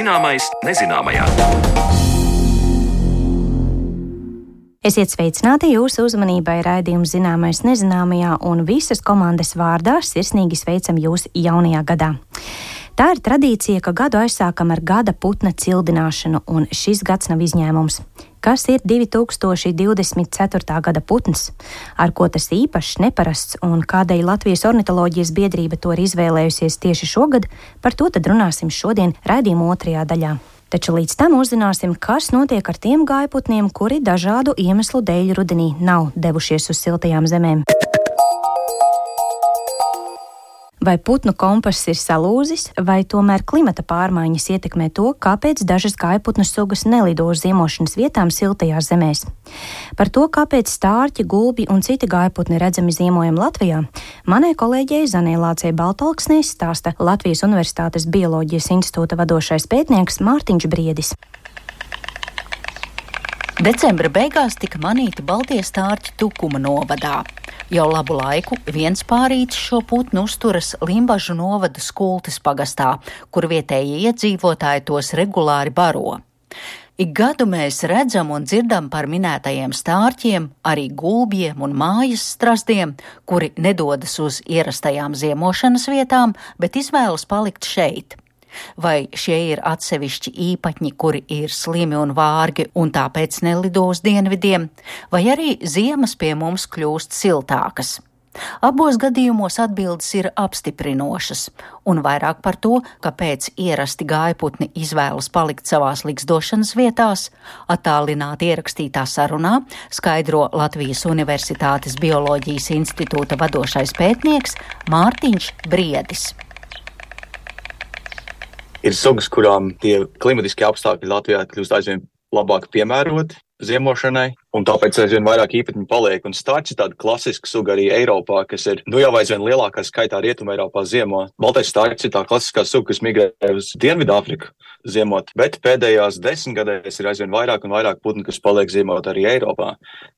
Zināmais nezināmajā. Esiet sveicināti jūsu uzmanībai raidījuma zināmais nezināmajā un visas komandas vārdā sirsnīgi sveicam jūs jaunajā gadā. Tā ir tradīcija, ka gadu aizsākam ar gada putna cildināšanu, un šis gads nav izņēmums. Kas ir 2024. gada putns, ar ko tas īpašs, neparasts un kādēļ Latvijas ornitoloģijas biedrība to ir izvēlējusies tieši šogad, par to tad runāsim šodien raidījuma otrajā daļā. Taču līdz tam uzzināsim, kas notiek ar tiem gaiputniem, kuri dažādu iemeslu dēļ rudenī nav devušies uz siltajām zemēm. Vai putnu kompass ir salūzis, vai tomēr klimata pārmaiņas ietekmē to, kāpēc dažas gaiputnu sugas nelido uz ziemošanas vietām siltajās zemēs? Par to, kāpēc stārķi, gulbi un citi gaiputni redzami ziemojam Latvijā, manai kolēģei Zanē Lācei Baltalksnē stāsta Latvijas Universitātes Bioloģijas institūta vadošais pētnieks Mārtiņš Briedis. Decembra beigās tika manīti Baltijas stārķi Tukuma novadā. Jau labu laiku viens pārītis šo putnu uzturas Limbažu novada skultis pagastā, kur vietējie iedzīvotāji tos regulāri baro. Ik gadu mēs redzam un dzirdam par minētajiem stārķiem, arī gulbiem un mājas strastiem, kuri nedodas uz ierastajām ziemošanas vietām, bet izvēlas palikt šeit. Vai šie ir atsevišķi īpaņi, kuri ir slimi un vārgi un tāpēc nelido uz dienvidiem, vai arī ziemas pie mums kļūst siltākas? Abos gadījumos atbildes ir apstiprinošas, un vairāk par to, kāpēc ierasti gājputni izvēlas palikt savās likstošanas vietās, attālināti ierakstītā sarunā skaidro Latvijas Universitātes Bioloģijas institūta vadošais pētnieks Mārtiņš Briedis ir sugas, kurām tie klimatiskie apstākļi Latvijā kļūst aizvien labāk piemēroti ziemošanai, un tāpēc aizvien vairāk īpatņu paliek. Un stārķis ir tāda klasiska suga arī Eiropā, kas ir nu jau aizvien lielākā skaitā Rietumē Eiropā ziemo. Baltais stārķis ir tā klasiskā suga, kas migrē uz Dienvidāfriku ziemot, bet pēdējās desmitgadēs ir aizvien vairāk un vairāk putnu, kas paliek ziemot arī Eiropā.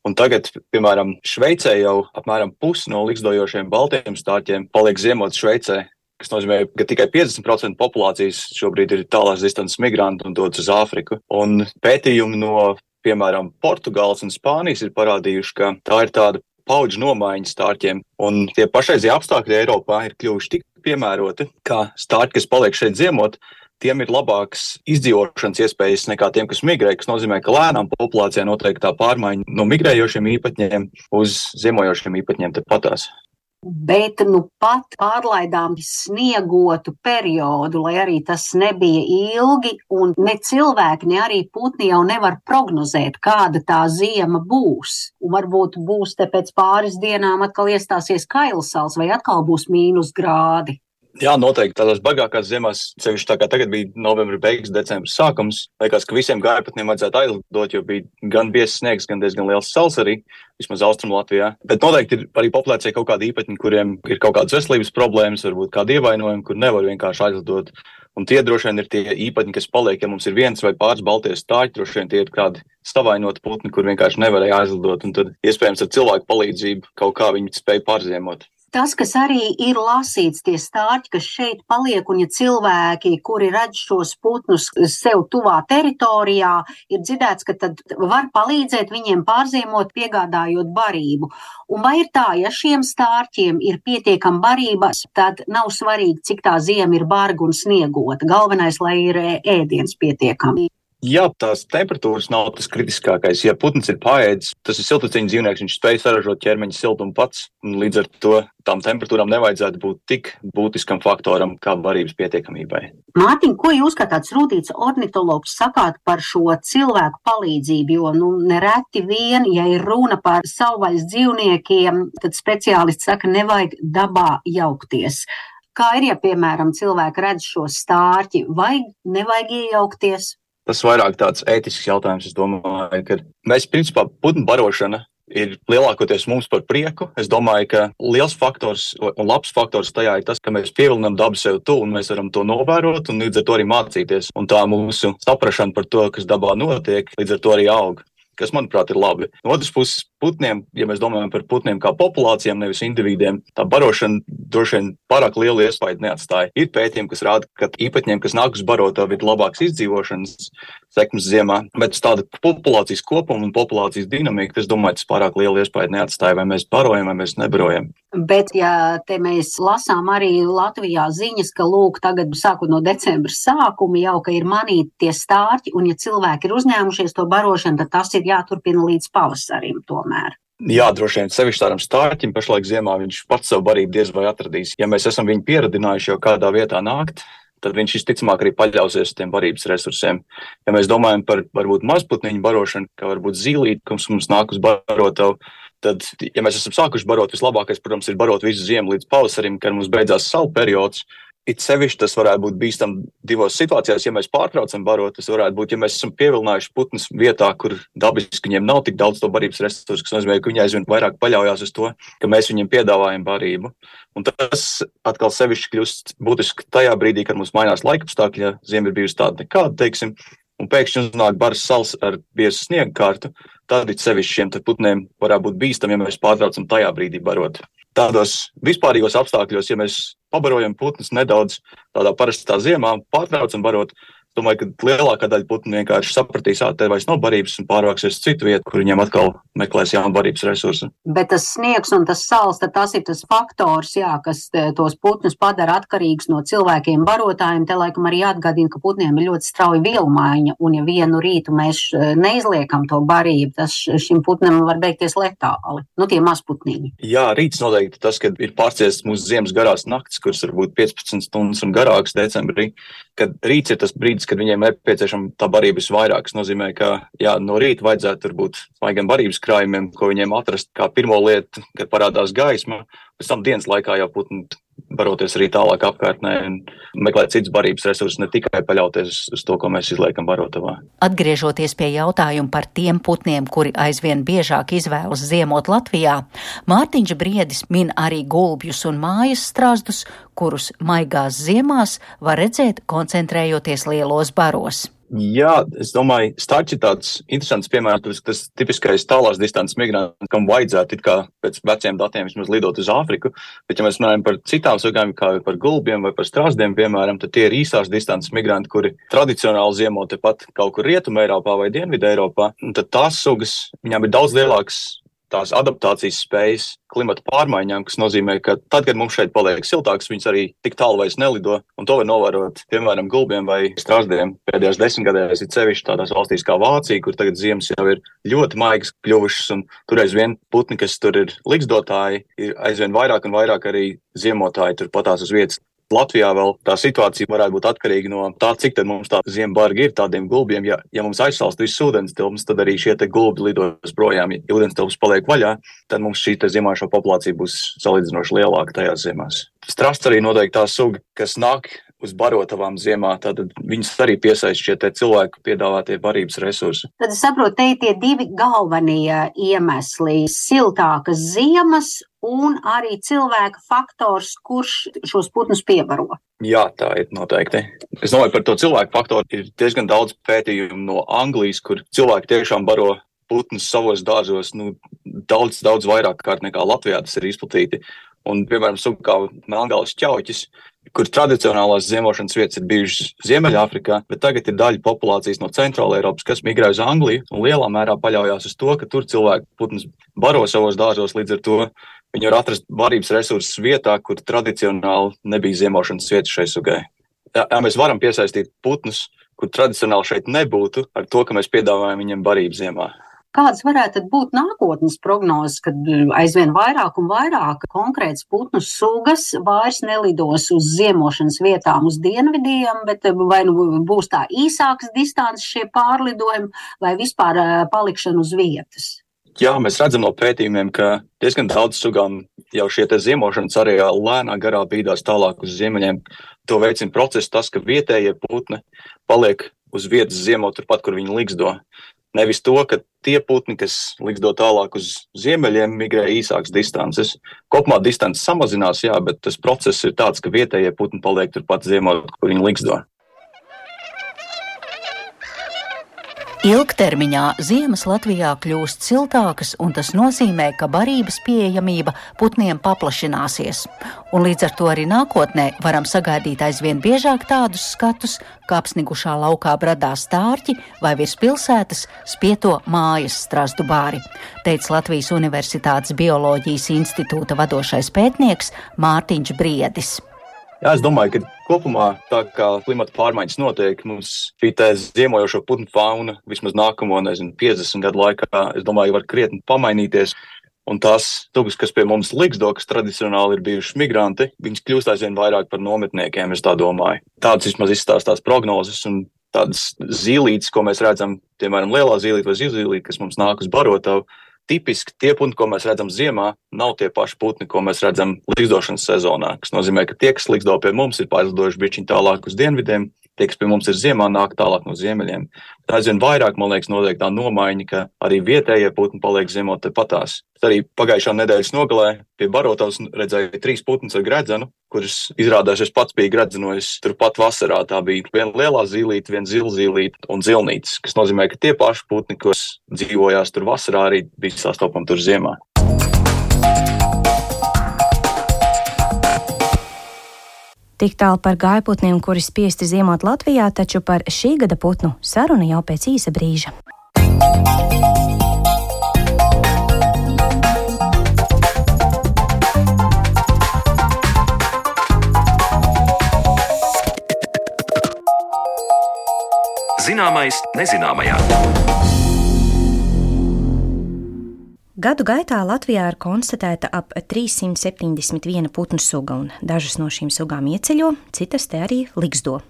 Un tagad, piemēram, Šveicē jau apmēram pusi no likstojošiem baltiem stārķiem paliek ziemot Šveicē kas nozīmē, ka tikai 50% populācijas šobrīd ir tālās distances migranti un dodas uz Āfriku. Un pētījumi no, piemēram, Portugāles un Spānijas ir parādījuši, ka tā ir tāda paudžu nomaiņa stārķiem, un tie pašreizie apstākļi Eiropā ir kļuvuši tik piemēroti, ka stārķi, kas paliek šeit ziemot, tiem ir labākas izdzīvošanas iespējas nekā tiem, kas migrē, kas nozīmē, ka lēnām populācijā notiek tā pārmaiņa no migrējošiem īpatņiem uz ziemojošiem īpatņiem tepatās bet nu pat pārlaidām sniegotu periodu, lai arī tas nebija ilgi, un ne cilvēki, ne arī putni jau nevar prognozēt, kāda tā ziema būs. Un varbūt būs te pēc pāris dienām atkal iestāsies kailsals vai atkal būs mīnus grādi. Jā, noteikti tādās bagātās ziemās, sevišķi tā kā tagad bija novembris beigas, decembris sākums. Liekas, ka visiem gaipatniem vajadzētu aizlidot, jo bija gan biezs sniegs, gan diezgan liels sals arī, vismaz Austrum Latvijā. Bet noteikti ir arī populācija kaut kādi īpatņi, kuriem ir kaut kādas veselības problēmas, varbūt kādi ievainojumi, kur nevar vienkārši aizlidot. Un tie droši vien ir tie īpatņi, kas paliek, ja mums ir viens vai pāris balties stāļi, droši vien tie ir kādi stavainoti putni, kur vienkārši nevarēja aizlidot. Un tad iespējams ar cilvēku palīdzību kaut kā viņi spēja pārziemot. Tas, kas arī ir lasīts, tie stārķi, kas šeit paliek, un ja cilvēki, kuri redz šos putnus sev tuvā teritorijā, ir dzirdēts, ka tad var palīdzēt viņiem pārziemot, piegādājot barību. Un vai ir tā, ja šiem stārķiem ir pietiekama barība, tad nav svarīgi, cik tā ziema ir barga un sniegota. Galvenais, lai ir ēdiens pietiekami. Jā, tās temperatūras nav tas kritiskākais. Ja putns ir paēdis, tas ir siltceņa dzīvnieks, viņš spēj saražot ķermeņa siltumu pats. Līdz ar to tām temperatūrām nevajadzētu būt tik būtiskam faktoram kā varības pietiekamībai. Mārtiņ, ko jūs kā tāds rūtīts ornitologs sakāt par šo cilvēku palīdzību? Jo nu, nereti vien, ja ir runa par savvaļas dzīvniekiem, tad speciālisti saka, nevajag dabā jaukties. Kā ir, ja, piemēram, cilvēki redz šo stārķi, vai nevajag iejaukties? Tas vairāk tāds ētisks jautājums. Es domāju, ka mēs principā putnu barošana ir lielākoties mums par prieku. Es domāju, ka liels faktors un labs faktors tajā ir tas, ka mēs pievilinām dabu sev tuvu un mēs varam to novērot un līdz ar to arī mācīties. Un tā mūsu saprašana par to, kas dabā notiek, līdz ar to arī aug kas, manuprāt, ir labi. No otras puses, putniem, ja mēs domājam par putniem kā populācijām, nevis individiem, tā barošana droši vien pārāk lielu iespaidu neatstāja. Ir pētījumi, kas rāda, ka īpatņiem, kas nāk uz barotavu, ir labāks izdzīvošanas sekmes ziemā, bet uz tādu populācijas kopumu un populācijas dinamiku, es domāju, tas pārāk lielu iespaidu neatstāja, vai mēs barojam, vai mēs nebarojam. Bet, ja te mēs lasām arī Latvijā ziņas, ka lūk, tagad sākot no decembra sākuma jau, ka ir manīti tie stārķi, un ja cilvēki ir uzņēmušies to barošanu, tad tas ir jāturpina līdz pavasarim tomēr. Jā, droši vien sevišķi tādam stārķim pašlaik ziemā viņš pats savu barību diez vai atradīs. Ja mēs esam viņu pieradinājuši jau kādā vietā nākt, tad viņš visticamāk arī paļausies uz tiem barības resursiem. Ja mēs domājam par varbūt mazputniņu barošanu, kā varbūt zīlīti, kas mums nāk uz barotavu, tad, ja mēs esam sākuši barot, vislabākais, protams, ir barot visu ziemu līdz pavasarim, kad mums beidzās salu periods. It sevišķi tas varētu būt bīstami divos situācijās. Ja mēs pārtraucam barot, tas varētu būt, ja mēs esam pievilinājuši putnus vietā, kur dabiski viņiem nav tik daudz to barības resursu, kas nozīmē, ka viņi aizvien vairāk paļaujas uz to, ka mēs viņiem piedāvājam barību. Un tas atkal sevišķi kļūst būtiski tajā brīdī, kad mums mainās laika apstākļi, ja ziema ir bijusi tāda nekāda, teiksim, un pēkšņi uznāk baras sals ar biezu sniega kārtu, tad it sevišķi šiem putniem varētu būt bīstami, ja mēs pārtraucam tajā brīdī barot. Tādos vispārīgos apstākļos, ja mēs pabarojam putnus nedaudz tādā parastā ziemā, pārtraucam barot, Domāju, ka lielākā daļa putnu vienkārši sapratīs, ka te vairs nav barības un pārvāksies uz citu vietu, kur viņiem atkal meklēs jaunu barības resursu. Bet tas sniegs un tas sals, tas ir tas faktors, jā, kas tos putnus padara atkarīgus no cilvēkiem, barotājiem. Te laikam arī atgādina, ka putniem ir ļoti strauja vielu maiņa, un ja vienu rītu mēs eh, neizliekam to barību, tas šim putnam var beigties letāli. Nu, tie mazputniņi. Jā, rīts noteikti tas, kad ir pārciests mūsu ziemas garās naktis, kuras var būt 15 stundas un garākas decembrī, kad rīts ir tas brīdis, brīdis, kad viņiem nepieciešama tā barība visvairāk. Tas nozīmē, ka jā, no rīta vajadzētu būt svaigiem barības krājumiem, ko viņiem atrast kā pirmo lietu, kad parādās gaisma. Pēc tam dienas laikā jau putni baroties arī tālāk apkārtnē un meklēt citas barības resursus, ne tikai paļauties uz to, ko mēs izliekam barotavā. Atgriežoties pie jautājuma par tiem putniem, kuri aizvien biežāk izvēlas ziemot Latvijā, Mārtiņš Briedis min arī gulbjus un mājas strazdus, kurus maigās ziemās var redzēt koncentrējoties lielos baros. Jā, es domāju, Stāčs ir tāds interesants piemērs, tas tipiskais tālās distances migrants, kam vajadzētu pēc veciem datiem vismaz lidot uz Āfriku. Bet, ja mēs runājam par citām sugām, kā par gulbiem vai par strāzdiem, piemēram, tad tie ir īsās distances migranti, kuri tradicionāli ziemo tepat kaut kur Rietumē Eiropā vai Dienvidē Eiropā. Tad tās sugas, viņām ir daudz lielāks tās adaptācijas spējas klimata pārmaiņām, kas nozīmē, ka tad, kad mums šeit paliek siltāks, viņas arī tik tālu vairs nelido. Un to var novērot, piemēram, gulbiem vai strāzdiem. Pēdējās desmitgadēs ir sevišķi tādās valstīs kā Vācija, kur tagad ziemas jau ir ļoti maigas kļuvušas, un tur aizvien putni, kas tur ir liksdotāji, ir aizvien vairāk un vairāk arī ziemotāji tur patās uz vietas. Latvijā vēl tā situācija varētu būt atkarīga no tā, cik mums tā ziembarga ir tādiem gulbiem. Ja, ja mums aizsalst viss ūdens tilps, tad arī šie gulbi lidos projām. Ja ūdens tilps paliek vaļā, tad mums šī ziemošā populācija būs salīdzinoši lielāka tajās ziemās. Strasts arī noteikti tā suga, kas nāk uz barotavām ziemā, tad viņus arī piesaist šie cilvēku piedāvātie barības resursi. Tad es saprotu, te ir tie divi galvenie iemesli - siltākas ziemas un arī cilvēka faktors, kurš šos putnus piebaro. Jā, tā ir noteikti. Es domāju, par to cilvēku faktoru ir diezgan daudz pētījumu no Anglijas, kur cilvēki tiešām baro putnus savos dārzos nu, daudz, daudz vairāk kārt nekā Latvijā tas ir izplatīti. Un, piemēram, suga kā melngāles ķauķis, kur tradicionālās ziemošanas vietas ir bijušas Ziemeļāfrikā, bet tagad ir daļa populācijas no Centrāla Eiropas, kas migrē uz Angliju un lielā mērā paļaujas uz to, ka tur cilvēki putnus baro savos dārzos. Līdz ar to viņi var atrast barības resursus vietā, kur tradicionāli nebija ziemošanas vietas šai sugai. Jā, jā, mēs varam piesaistīt putnus, kur tradicionāli šeit nebūtu, ar to, ka mēs piedāvājam viņiem barību ziemā. Kādas varētu būt nākotnes prognozes, kad mm, aizvien vairāk un vairāk konkrētas putnu sugas vairs nelidos uz ziemošanas vietām uz dienvidiem, bet eh, vai nu būs tā īsākas distances šie pārlidojumi vai vispār eh, palikšana uz vietas? Jā, mēs redzam no pētījumiem, ka diezgan daudz sugām jau šie ziemošanas areāli lēnā garā bīdās tālāk uz ziemeļiem. To veicina process, tas, ka vietējie putni paliek uz vietas ziemot turpat, kur viņi liksdo. Nevis to, ka tie putni, kas liksdo tālāk uz ziemeļiem, migrē īsākas distances. Kopumā distance samazinās, jā, bet tas process ir tāds, ka vietējie putni paliek turpat ziemot, kur viņi liksdo. Ilgtermiņā ziemas Latvijā kļūst siltākas, un tas nozīmē, ka barības pieejamība putniem paplašināsies. Un līdz ar to arī nākotnē varam sagaidīt aizvien biežāk tādus skatus, kā apsnigušā laukā bradās stārķi vai virs pilsētas spieto mājas strazdu bāri, teica Latvijas Universitātes Bioloģijas institūta vadošais pētnieks Mārtiņš Briedis. Jā, es domāju, ka kopumā tā kā klimata pārmaiņas notiek, mums šī ziemojošo putnu fauna vismaz nākamo nezinu, 50 gadu laikā, es domāju, var krietni pamainīties. Un tās sugas, kas pie mums liksto, kas tradicionāli ir bijušas migranti, viņas kļūst aizvien vairāk par nometniekiem, es tā domāju. Tādas vismaz izstāstās prognozes un tādas zīlītes, ko mēs redzam, piemēram, lielā zīlīte vai zīlīte, kas mums nāk uz barotavu tipiski tie putni, ko mēs redzam ziemā, nav tie paši putni, ko mēs redzam līgzdošanas sezonā. Tas nozīmē, ka tie, kas līgzdo pie mums, ir pārlidojuši bišķiņu tālāk uz dienvidiem, tie, kas pie mums ir ziemā, nāk tālāk no ziemeļiem. Tā aizvien vairāk, man liekas, notiek tā nomaiņa, ka arī vietējie putni paliek ziemot tepatās. Arī pagājušā nedēļas nogalē pie Barotovas redzēju trīs putnus ar gredzenu, kurus izrādās es pats biju gredzenojis turpat vasarā. Tā bija viena lielā zīlīte, viena zilzīlīte un zilnītes, kas nozīmē, ka tie paši putni, kas dzīvojās tur vasarā, arī bija sastopami tur ziemā. Tik tālu par gājputniem, kuri spiesti ziemot Latvijā, taču par šī gada putnu saruna jau pēc īsa brīža. Zināmais nezināmajā. Gadu gaitā Latvijā ir konstatēta ap 371 putnu suga, un dažas no šīm sugām ieceļo, citas te arī liksdo.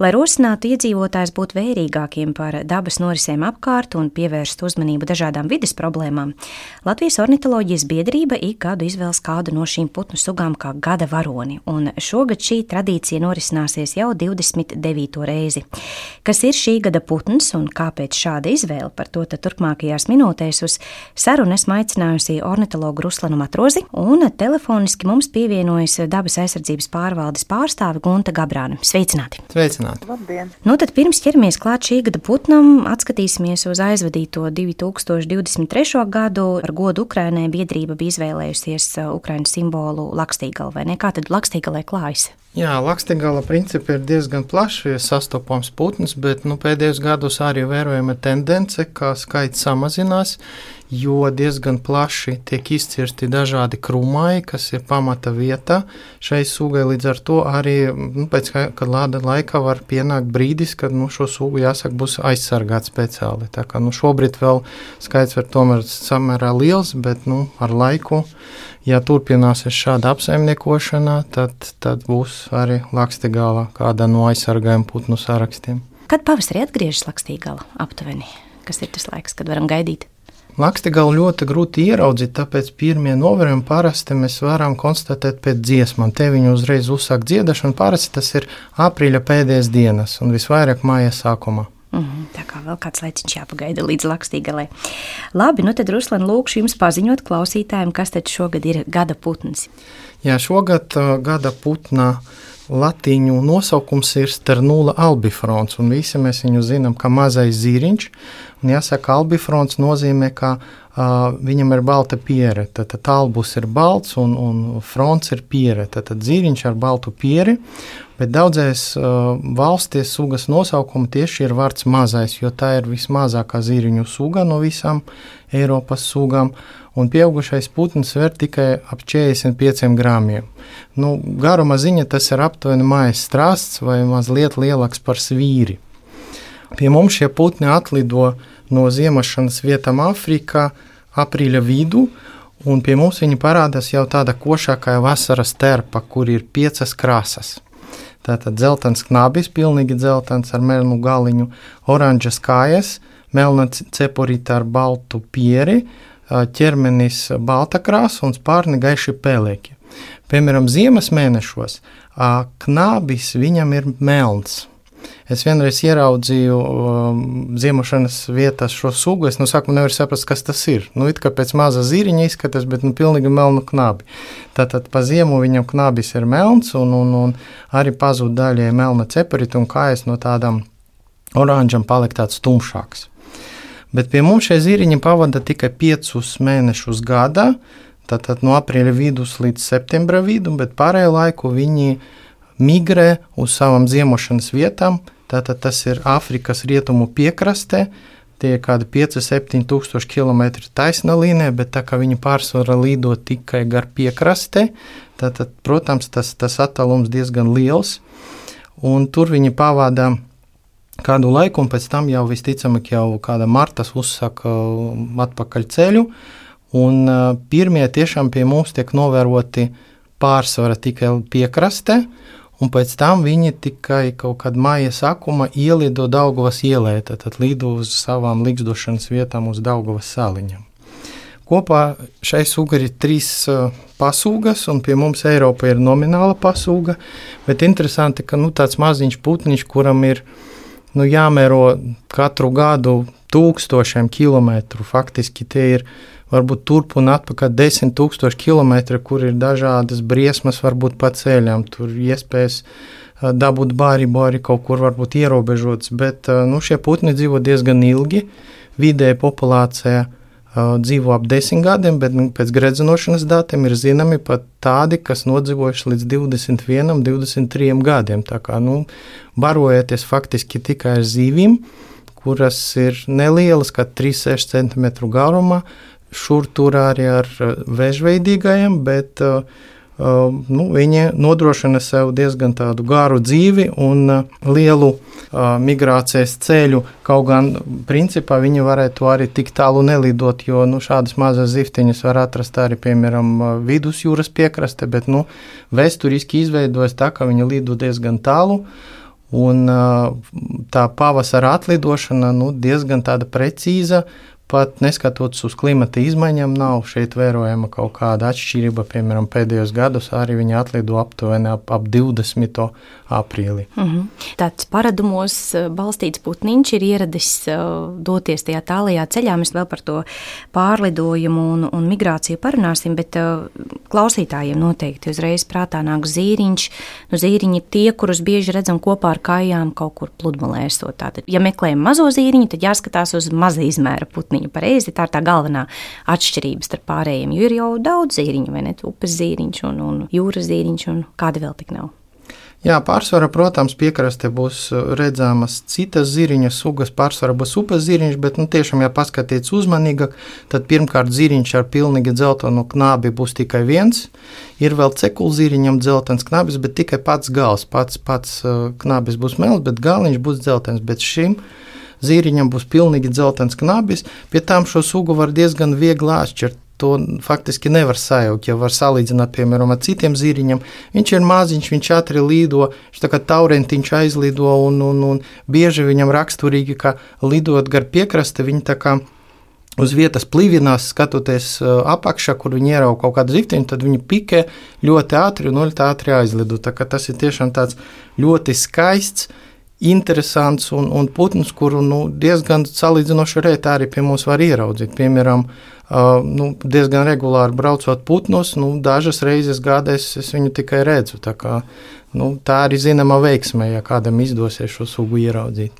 Lai rosinātu iedzīvotājus būt vērīgākiem par dabas norisēm apkārt un pievērst uzmanību dažādām vidas problēmām, Latvijas ornitoloģijas biedrība ik gadu izvēlas kādu no šīm putnu sugām kā gada varoni, un šogad šī tradīcija norisināsies jau 29. reizi. Kas ir šī gada putns un kāpēc šāda izvēle, par to turpmākajās minūtēs uz sarunas esmu aicinājusi ornitologu Ruslanu Matrozi, un telefoniski mums pievienojas dabas aizsardzības pārvaldes pārstāve Gunta Gabrāna. Sveicināti! Sveicināti! Labdien! Nu, tad pirms ķeramies klāt šī gada putnam, atskatīsimies uz aizvadīto 2023. gadu. Ar godu Ukrainai biedrība bija izvēlējusies Ukraiņas simbolu Lakstīgalu, vai ne? Kā tad Lakstīgalai klājas? Jā, Lakstīgala principi ir diezgan plaši sastopams putns, bet nu, pēdējos gados arī vērojama tendence, ka skaits samazinās jo diezgan plaši tiek izcirsti dažādi krūmai, kas ir pamata vieta šai sugai. Līdz ar to arī nu, pēc kāda laika var pienākt brīdis, kad nu, šo sugu jāsaka būs aizsargāts speciāli. Tā kā nu, šobrīd vēl skaits var tomēr samērā liels, bet nu, ar laiku, ja turpināsies šāda apsaimniekošana, tad, tad būs arī Lakstigāla kāda no aizsargājuma putnu sarakstiem. Kad pavasarī atgriežas Lakstīgala aptuveni? Kas ir tas laiks, kad varam gaidīt? Lakstigalu ļoti grūti ieraudzīt, tāpēc pirmie novērojumi parasti mēs varam konstatēt pēc dziesmām. Te viņi uzreiz uzsāk dziedāšanu, parasti tas ir aprīļa pēdējās dienas un visvairāk māja sākumā. Mm tā kā vēl kāds laiciņš jāpagaida līdz lakstīgalai. Labi, nu tad Ruslana lūkšu jums paziņot klausītājiem, kas tad šogad ir gada putns. Jā, šogad uh, gada putna latīņu nosaukums ir Sternula albifrons, un visi mēs viņu zinām kā mazais zīriņš. Un jāsaka, albifrons nozīmē, ka uh, viņam ir balta piere. Tad, tad albus ir balts un, un fronts ir piere. Tad, tad zīriņš ar baltu pieri. Bet daudzās uh, valstīs sugas nosaukuma tieši ir vārds mazais, jo tā ir vismazākā zīriņu suga no visām Eiropas sugām. Un pieaugušais putns sver tikai ap 45 gramiem. Nu, garuma ziņa tas ir aptuveni mājas strāsts vai mazliet lielāks par svīri. Pie mums šie putni atlido no ziemošanas vietām Āfrikā aprīļa vidū, un pie mums viņi parādās jau tāda košākā vasaras terpa, kur ir piecas krāsas. Tātad dzeltens knabis, pilnīgi dzeltens ar melnu galiņu, oranžas kājas, melna cepurīta ar baltu pieri, ķermenis balta krāsa un spārni gaiši pelēki. Piemēram, ziemas mēnešos knabis viņam ir melns Es vienreiz ieraudzīju um, ziemošanas vietās šo sugu. Es no sākuma nevaru saprast, kas tas ir. Nu, it kā pēc maza zīriņa izskatās, bet nu, pilnīgi melnu knabi. Tātad pa ziemu viņam knabis ir melns, un, un, un arī pazūd daļai melna cepurīte, un kājas no tādām oranžām paliek tāds tumšāks. Bet pie mums šie ziriņi pavada tikai 5 mēnešus gadā, tātad no aprīļa vidus līdz septembra vidum, bet pārējo laiku viņi migrē uz savām ziemošanas vietām. Tātad tas ir Āfrikas rietumu piekrastē, tie ir kādi 5-7 tūkstoši km taisna līnija, bet tā kā viņi pārsvarā lido tikai gar piekrastē, tad, protams, tas, tas attālums diezgan liels. Un tur viņi pavada kādu laiku, un pēc tam jau visticamāk jau kāda martas uzsaka atpakaļ ceļu. Un pirmie tiešām pie mums tiek novēroti pārsvara tikai piekrastē, un pēc tam viņi tikai kaut kad maija sākuma ielido Daugavas ielē, tad lido uz savām likstošanas vietām uz Daugavas sāliņām. Kopā šai sugai ir trīs uh, pasūgas, un pie mums Eiropā ir nomināla pasūga. Bet interesanti, ka nu, tāds maziņš putniņš, kuram ir nu, jāmēro katru gadu tūkstošiem kilometru, faktiski tie ir varbūt turp un atpakaļ desmit tūkstoši kilometri, kur ir dažādas briesmas, varbūt pa ceļām. Tur iespējas dabūt bārību arī kaut kur varbūt ierobežots, bet nu, šie putni dzīvo diezgan ilgi. Vidēja populācija dzīvo ap desmit gadiem, bet nu, pēc gredzenošanas datiem ir zināmi pat tādi, kas nodzīvojuši līdz 21, 23 gadiem. Tā kā nu, barojieties faktiski tikai ar zīvīm, kuras ir nelielas, kā 3-6 cm garumā, šur tur arī ar vēžveidīgajiem, bet uh, Uh, nu, viņi nodrošina sev diezgan tādu garu dzīvi un lielu migrācijas ceļu. Kaut gan, principā, viņi varētu arī tik tālu nelidot, jo nu, šādas mazas ziftiņas var atrast arī, piemēram, vidusjūras piekraste, bet nu, vēsturiski izveidojas tā, ka viņi lido diezgan tālu. Un tā pavasara atlidošana nu, diezgan precīza, Pat neskatoties uz klimata izmaiņām, nav šeit vērojama kaut kāda atšķirība. Piemēram, pēdējos gados arī viņi atlido aptuveni ap, ap 20. aprīlī. Mm -hmm. Tāds paradumos eh, balstīts putniņš ir ieradis eh, doties tajā tālajā ceļā. Mēs vēl par to pārlidojumu un, un migrāciju parunāsim, bet eh, klausītājiem noteikti uzreiz prātā nāk zīriņš. Nu, zīriņi ir tie, kurus bieži redzam kopā ar kājām kaut kur pludmalē esot. Tātad, ja meklējam mazo zīriņu, tad jāskatās uz maza izmēra putniņu putniņu pareizi. Tā ir tā galvenā atšķirība starp pārējiem. Jo ir jau daudz zīriņu, vai ne? Upes zīriņš un, un jūras zīriņš, un kādi vēl tik nav. Jā, pārsvarā, protams, piekrastē būs uh, redzamas citas ziriņa sugas, pārsvarā būs upes ziriņš, bet, nu, tiešām, ja paskatīties uzmanīgāk, tad pirmkārt ziriņš ar pilnīgi dzeltenu knābi būs tikai viens. Ir vēl cekulu ziriņam dzeltens knābis, bet tikai pats gals, pats, pats uh, knābis būs melns, bet galiņš būs dzeltens. Bet šim zīriņam būs pilnīgi dzeltens knabis, pie tām šo sugu var diezgan viegli atšķirt. To faktiski nevar sajaukt. Ja var salīdzināt, piemēram, ar citiem zīriņiem, viņš ir maziņš, viņš ātri lido, viņš tā kā taurentiņš aizlido, un, un, un bieži viņam raksturīgi, ka lidot gar piekrasti, viņi tā kā uz vietas plīvinās, skatoties apakšā, kur viņi ierauga kaut kādu ziftiņu, tad viņi pikē ļoti ātri un ļoti ātri aizlido. Tas ir tiešām tāds ļoti skaists interesants un, un putns, kuru nu, diezgan salīdzinoši rētā arī pie mums var ieraudzīt. Piemēram, uh, nu, diezgan regulāri braucot putnos, nu, dažas reizes gadā es, es viņu tikai redzu. Tā, kā, nu, tā arī zināma veiksme, ja kādam izdosies šo sugu ieraudzīt.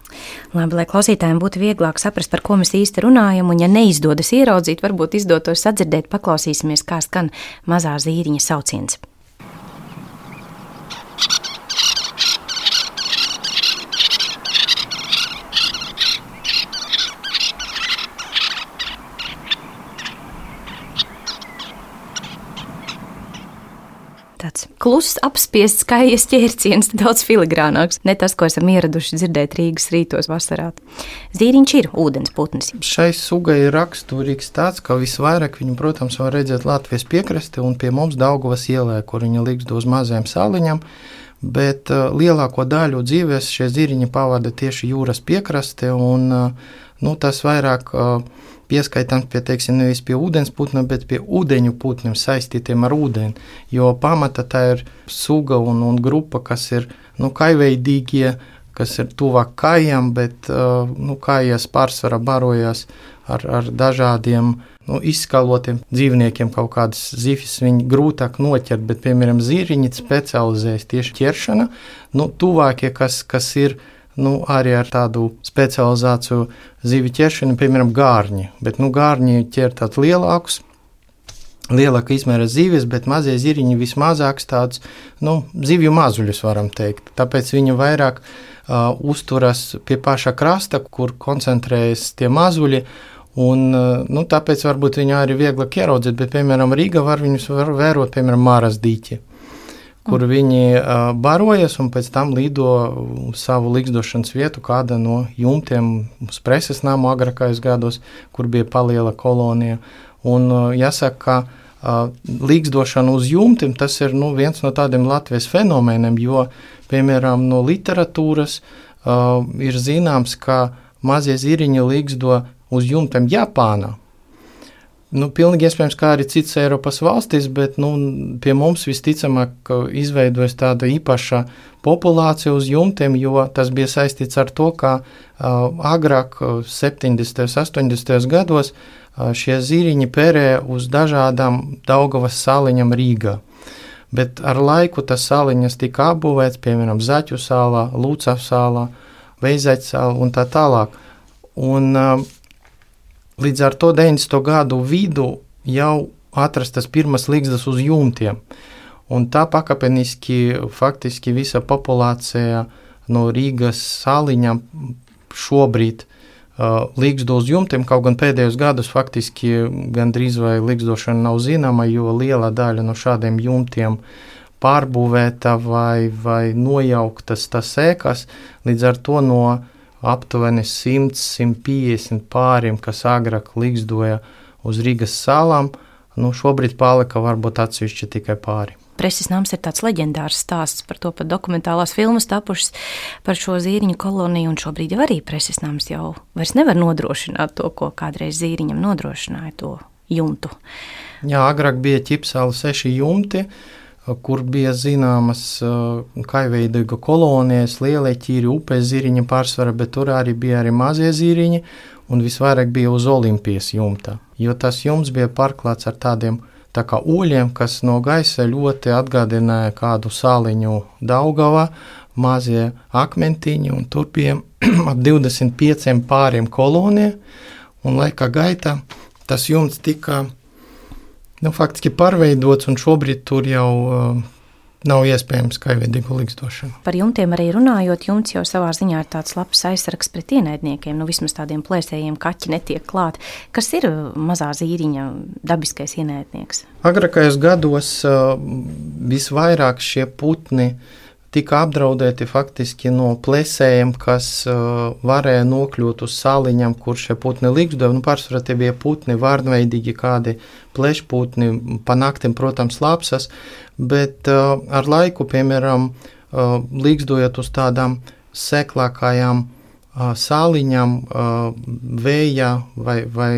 Labi, lai klausītājiem būtu vieglāk saprast, par ko mēs īsti runājam, un, ja neizdodas ieraudzīt, varbūt izdotos sadzirdēt, paklausīsimies, kā skan mazā zīriņa sauciens. Tāds kluss, apspiests, skaists ķērciens, daudz filigrānāks. Ne tas, ko esam ieraduši dzirdēt Rīgas rītos vasarā. Zīriņš ir ūdens putns. Šai sugai ir raksturīgs tāds, ka visvairāk viņu, protams, var redzēt Latvijas piekrasti un pie mums Daugavas ielē, kur viņa liks uz mazajām sāliņām. Bet uh, lielāko daļu dzīves šie zīriņi pavada tieši jūras piekraste, un uh, nu, tas vairāk uh, pieskaitāms pie, teiksim, nevis pie ūdens putniem, bet pie ūdeņu putniem saistītiem ar ūdeni. Jo pamata tā ir suga un, un grupa, kas ir nu, kaiveidīgie, kas ir tuvāk kājām, bet nu, kājas pārsvarā barojas ar, ar dažādiem nu, izskalotiem dzīvniekiem. Kaut kādas zifis viņi grūtāk noķert, bet, piemēram, zīriņi specializējas tieši ķeršana. Nu, tuvākie, kas, kas ir nu, arī ar tādu specializāciju zivju ķeršanu, piemēram, gārņi. Bet nu, gārņi ķer tādus lielākus. Lielāka izmēra zivis, bet mazie ziriņi vismazāks tāds nu, zivju mazuļus, varam teikt. Tāpēc viņi vairāk uh, uzturas pie paša krasta, kur koncentrējas tie mazuļi. Un, uh, nu, tāpēc varbūt viņu arī vieglāk ieraudzīt, bet, piemēram, Rīgā var viņus var vērot, piemēram, Māras dīķi kur viņi uh, barojas un pēc tam lido uz savu likstošanas vietu, kāda no jumtiem uz preses namu agrākajos gados, kur bija paliela kolonija. Un jāsaka, ka likstošana uz jumtiem tas ir nu, viens no tādiem Latvijas fenomeniem, jo, piemēram, no literatūras uh, ir zināms, ka mazie ziriņi liksto uz jumtiem Japānā. Nu, pilnīgi iespējams, kā arī citas Eiropas valstis, bet nu, pie mums visticamāk izveidojas tāda īpaša populācija uz jumtiem, jo tas bija saistīts ar to, ka uh, agrāk, 70. un 80. gados, uh, šie zīriņi perēja uz dažādām Daugavas sāliņām Rīgā. Bet ar laiku tas sāliņas tika apbūvēts, piemēram, Zaķu sālā, Lūcavas sālā, Veizaķa sālā un tā tālāk. Un, uh, Līdz ar to 90. gadu vidu jau atrastas pirmas līgstas uz jumtiem. Un tā pakāpeniski faktiski visa populācija no Rīgas sāliņām šobrīd uh, līgsto uz jumtiem, kaut gan pēdējos gados faktiski gandrīz vai līgstošana nav zināma, jo liela daļa no šādiem jumtiem pārbūvēta vai, vai nojauktas tas ēkas, līdz ar to no aptuveni 100-150 pāriem, kas agrāk līgzdoja uz Rīgas salām, nu šobrīd palika varbūt atsevišķi tikai pāri. Preses nams ir tāds leģendārs stāsts par to, pat dokumentālās filmas tapušas par šo zīriņu koloniju, šobrīd jau arī preses nams jau nevar nodrošināt to, ko kādreiz zīriņam nodrošināja to jumtu. Jā, agrāk bija ķipsāli seši jumti, uh, kur bija zināmas kaivveidīga kolonijas, lielie ķīri, upes ziriņi pārsvarā, bet tur arī bija arī mazie ziriņi, un visvairāk bija uz Olimpijas jumta, jo tas jumts bija pārklāts ar tādiem tā kā oļiem, kas no gaisa ļoti atgādināja kādu sāliņu Daugavā, mazie akmentiņi, un tur bija ap 25 pāriem kolonija, un laika gaitā tas jumts tika nu, faktiski pārveidots, un šobrīd tur jau uh, nav iespējams kaivīgu likstošanu. Par jumtiem arī runājot, jumts jau savā ziņā ir tāds labs aizsargs pret ienaidniekiem. Nu, vismaz tādiem plēsējiem kaķi netiek klāt. Kas ir mazā zīriņa dabiskais ienaidnieks? Agrākajos gados uh, visvairāk šie putni uh, tika apdraudēti faktiski no plēsējiem, kas uh, varēja nokļūt uz sāliņām, kur šie putni likdeva. Nu, pārsvarā tie bija putni, vārnveidīgi kādi plešputni, pa naktim, protams, lapsas, bet uh, ar laiku, piemēram, uh, līgzdojot uz tādām seklākajām sāliņām vēja vai, vai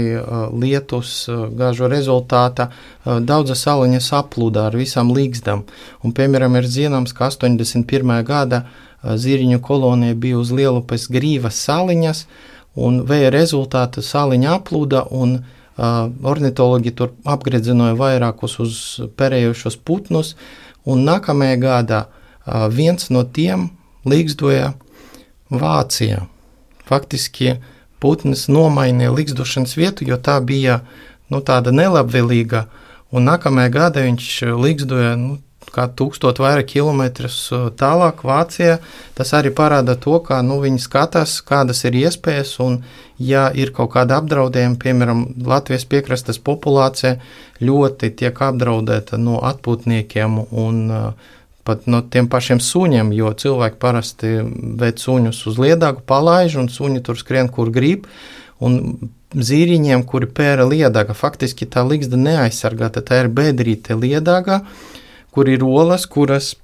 lietus gāžu rezultātā daudzas sāliņas aplūda ar visām līgzdām. Un, piemēram, ir zināms, ka 81. gada ziriņu kolonija bija uz Lielupes grīvas sāliņas, un vēja rezultātā sāliņa aplūda, un ornitologi tur apgredzināja vairākus uz perējušos putnus, un nākamajā gadā viens no tiem līgzdoja Vācijā faktiski putns nomainīja likstošanas vietu, jo tā bija nu, tāda nelabvēlīga. Un nākamajā gadā viņš likstoja nu, kā tūkstot vairāk kilometrus uh, tālāk Vācijā. Tas arī parāda to, ka nu, viņi skatās, kādas ir iespējas, un ja ir kaut kāda apdraudējuma, piemēram, Latvijas piekrastes populācija ļoti tiek apdraudēta no atpūtniekiem un uh, pat no tiem pašiem suņiem, jo cilvēki parasti ved suņus uz liedagu, palaiž, un suņi tur skrien, kur grib. Un zīriņiem, kuri pēra liedaga, faktiski tā līgsta neaizsargāta, tā ir bedrīte liedaga, kur ir olas, kuras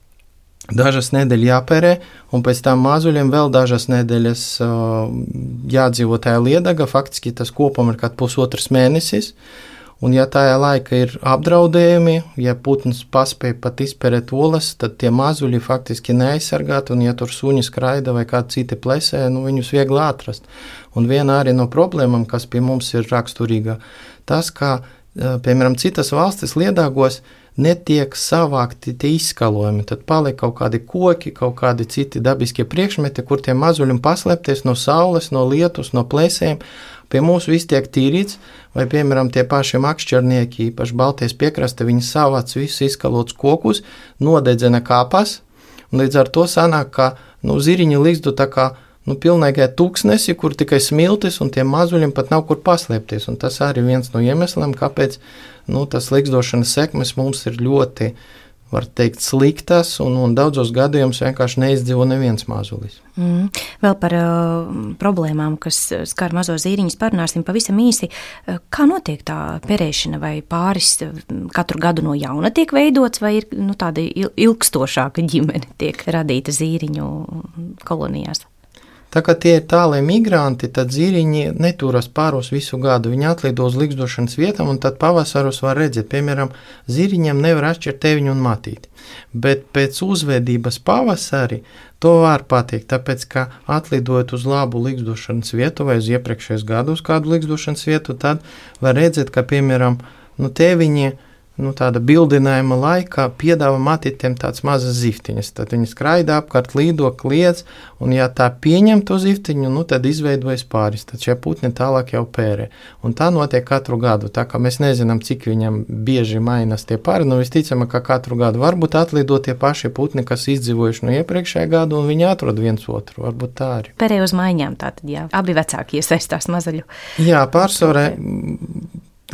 dažas nedēļas jāpērē, un pēc tam mazuļiem vēl dažas nedēļas uh, jādzīvo tajā liedaga. Faktiski tas kopumā ir kaut pusotrs mēnesis. Uh, Un, ja tajā laikā ir apdraudējumi, ja putns paspēja pat izpērēt olas, tad tie mazuļi faktiski neaizsargāti, un, ja tur suņi skraida vai kādi citi plēsē, nu, viņus viegli atrast. Un viena arī no problēmām, kas pie mums ir raksturīga, tas, ka, piemēram, citas valstis liedāgos netiek savākti tie izskalojumi. Tad paliek kaut kādi koki, kaut kādi citi dabiskie priekšmeti, kur tie mazuļi paslēpties no saules, no lietus, no plēsēm. Pie mums viss tiek tīrīts, vai, piemēram, tie paši makšķernieki, īpaši Baltijas piekraste, viņi savāc visus izskalotus kokus, nodedzina kāpas, un līdz ar to sanāk, ka nu, ziriņi līgstu tā kā nu, pilnīgai tūkstnesi, kur tikai smiltis un tiem mazuļiem pat nav kur paslēpties. Un tas arī viens no iemesliem, kāpēc nu, tas likstošanas sekmes mums ir ļoti. Var teikt, sliktas, un, un daudzos gadījumos vienkārši neizdzīvo neviens mazulis. Mm. Vēl par uh, problēmām, kas skar mazo zīriņus, parunāsim pavisam īsi. Uh, kā notiek tā perēšana, vai pāris uh, katru gadu no jauna tiek veidots, vai ir nu, tāda ilgstošāka ģimene tiek radīta zīriņu kolonijās? Tā kā tie ir tālie migranti, tad zīriņi neturas pāros visu gadu. Viņi atlido uz likstošanas vietām, un tad pavasaros var redzēt, piemēram, zīriņiem nevar atšķirt teviņu un matīti. Bet pēc uzvedības pavasarī to var pateikt, tāpēc, ka atlidojot uz labu likstošanas vietu vai uz iepriekšējos gadus kādu likstošanas vietu, tad var redzēt, ka, piemēram, nu, teviņi nu, tāda bildinājuma laikā piedāvā matītiem tādas mazas ziftiņas. Tad viņi skraida apkārt, lido, kliedz, un ja tā pieņem to ziftiņu, nu, tad izveidojas pāris. Tad šie putni tālāk jau pērē. Un tā notiek katru gadu. Tā kā mēs nezinām, cik viņam bieži mainās tie pāri, nu visticamāk, ka katru gadu varbūt atlido tie paši putni, kas izdzīvojuši no iepriekšējā gada, un viņi atrod viens otru. Varbūt tā arī. Pērē uz maiņām tātad, jā. Abi vecāki iesaistās mazaļu. Jā, pārsvarē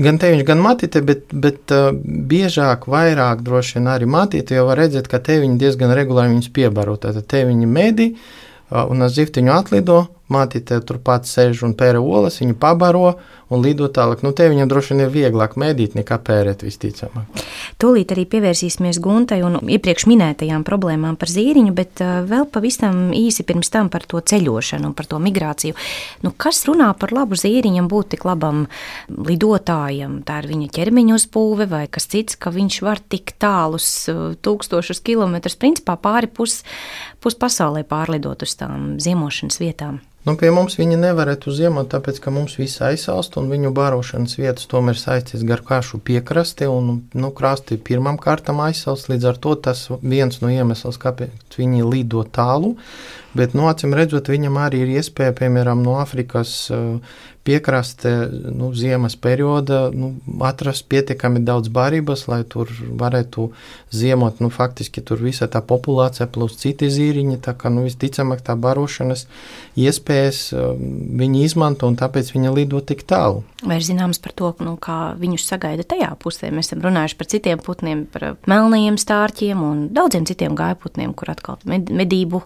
gan teviņš, gan matīte, bet, bet uh, biežāk, vairāk droši vien arī matīte, jo var redzēt, ka teviņi diezgan regulāri viņus piebaro. Tātad teviņi medī uh, un ar ziftiņu atlido, Mātīte turpat sēž un pēra olas, viņu pabaro un lido tālāk. Nu, te viņam droši vien ir vieglāk mēdīt nekā pērēt, visticamāk. Tūlīt arī pievērsīsimies Guntai un iepriekš minētajām problēmām par zīriņu, bet uh, vēl pavisam īsi pirms tam par to ceļošanu un par to migrāciju. Nu, kas runā par labu zīriņam būt tik labam lidotājam? Tā ir viņa ķermeņa uzbūve vai kas cits, ka viņš var tik tālus uh, tūkstošus kilometrus, principā pāri pus, pus pasaulē pārlidot uz tām ziemošanas vietām. Nu, pie mums viņi nevarētu ziemot, tāpēc ka mums viss aizsalst, un viņu barošanas vietas tomēr saistīts gar kašu piekrasti, un nu, krasti pirmām kārtām aizsalst. Līdz ar to tas viens no iemesliem, kāpēc viņi lido tālu. Bet, nu, acīm redzot, viņam arī ir iespēja, piemēram, no Āfrikas uh, piekraste nu, ziemas perioda nu, atrast pietiekami daudz barības, lai tur varētu ziemot. Nu, faktiski tur visa tā populācija plus citi zīriņi. Tā kā nu, visticamāk tā barošanas iespējas um, viņi izmanto un tāpēc viņi lido tik tālu. Vai ir zināms par to, nu, kā viņus sagaida tajā pusē? Mēs esam runājuši par citiem putniem, par melnajiem stārķiem un daudziem citiem gājputniem, kur atkal medību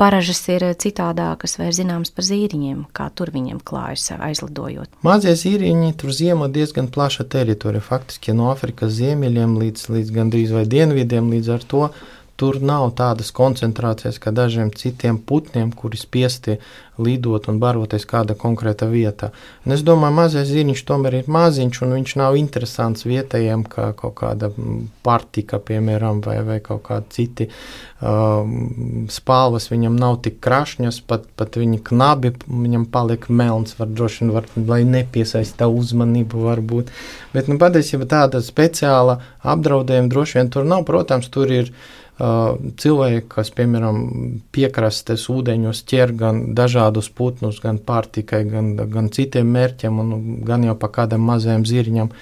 paražas ir citādākas, vai ir zināms par zīriņiem, kā tur viņiem klājas aizlidojot. Mazie zīriņi tur ziemo diezgan plaša teritorija, faktiski no Afrikas ziemeļiem līdz, līdz gandrīz vai dienvidiem, līdz ar to Tur nav tādas koncentrācijas kā dažiem citiem putniem, kuri spiesti lidot un baroties kāda konkrēta vietā. Un es domāju, mazais zīriņš tomēr ir maziņš, un viņš nav interesants vietējiem, kā kaut kāda partika, piemēram, vai, vai kaut kādi citi um, spalvas. Viņam nav tik krašņas, pat, pat viņa knabi, viņam paliek melns, var droši vien, var, lai nepiesaista uzmanību varbūt. Bet, nu, patiesībā tāda speciāla apdraudējuma droši vien tur nav. Protams, tur ir cilvēki, kas, piemēram, piekrastes ūdeņos ķer gan dažādus putnus, gan pārtikai, gan, gan citiem mērķiem, un gan jau pa kādam mazajam zirņam,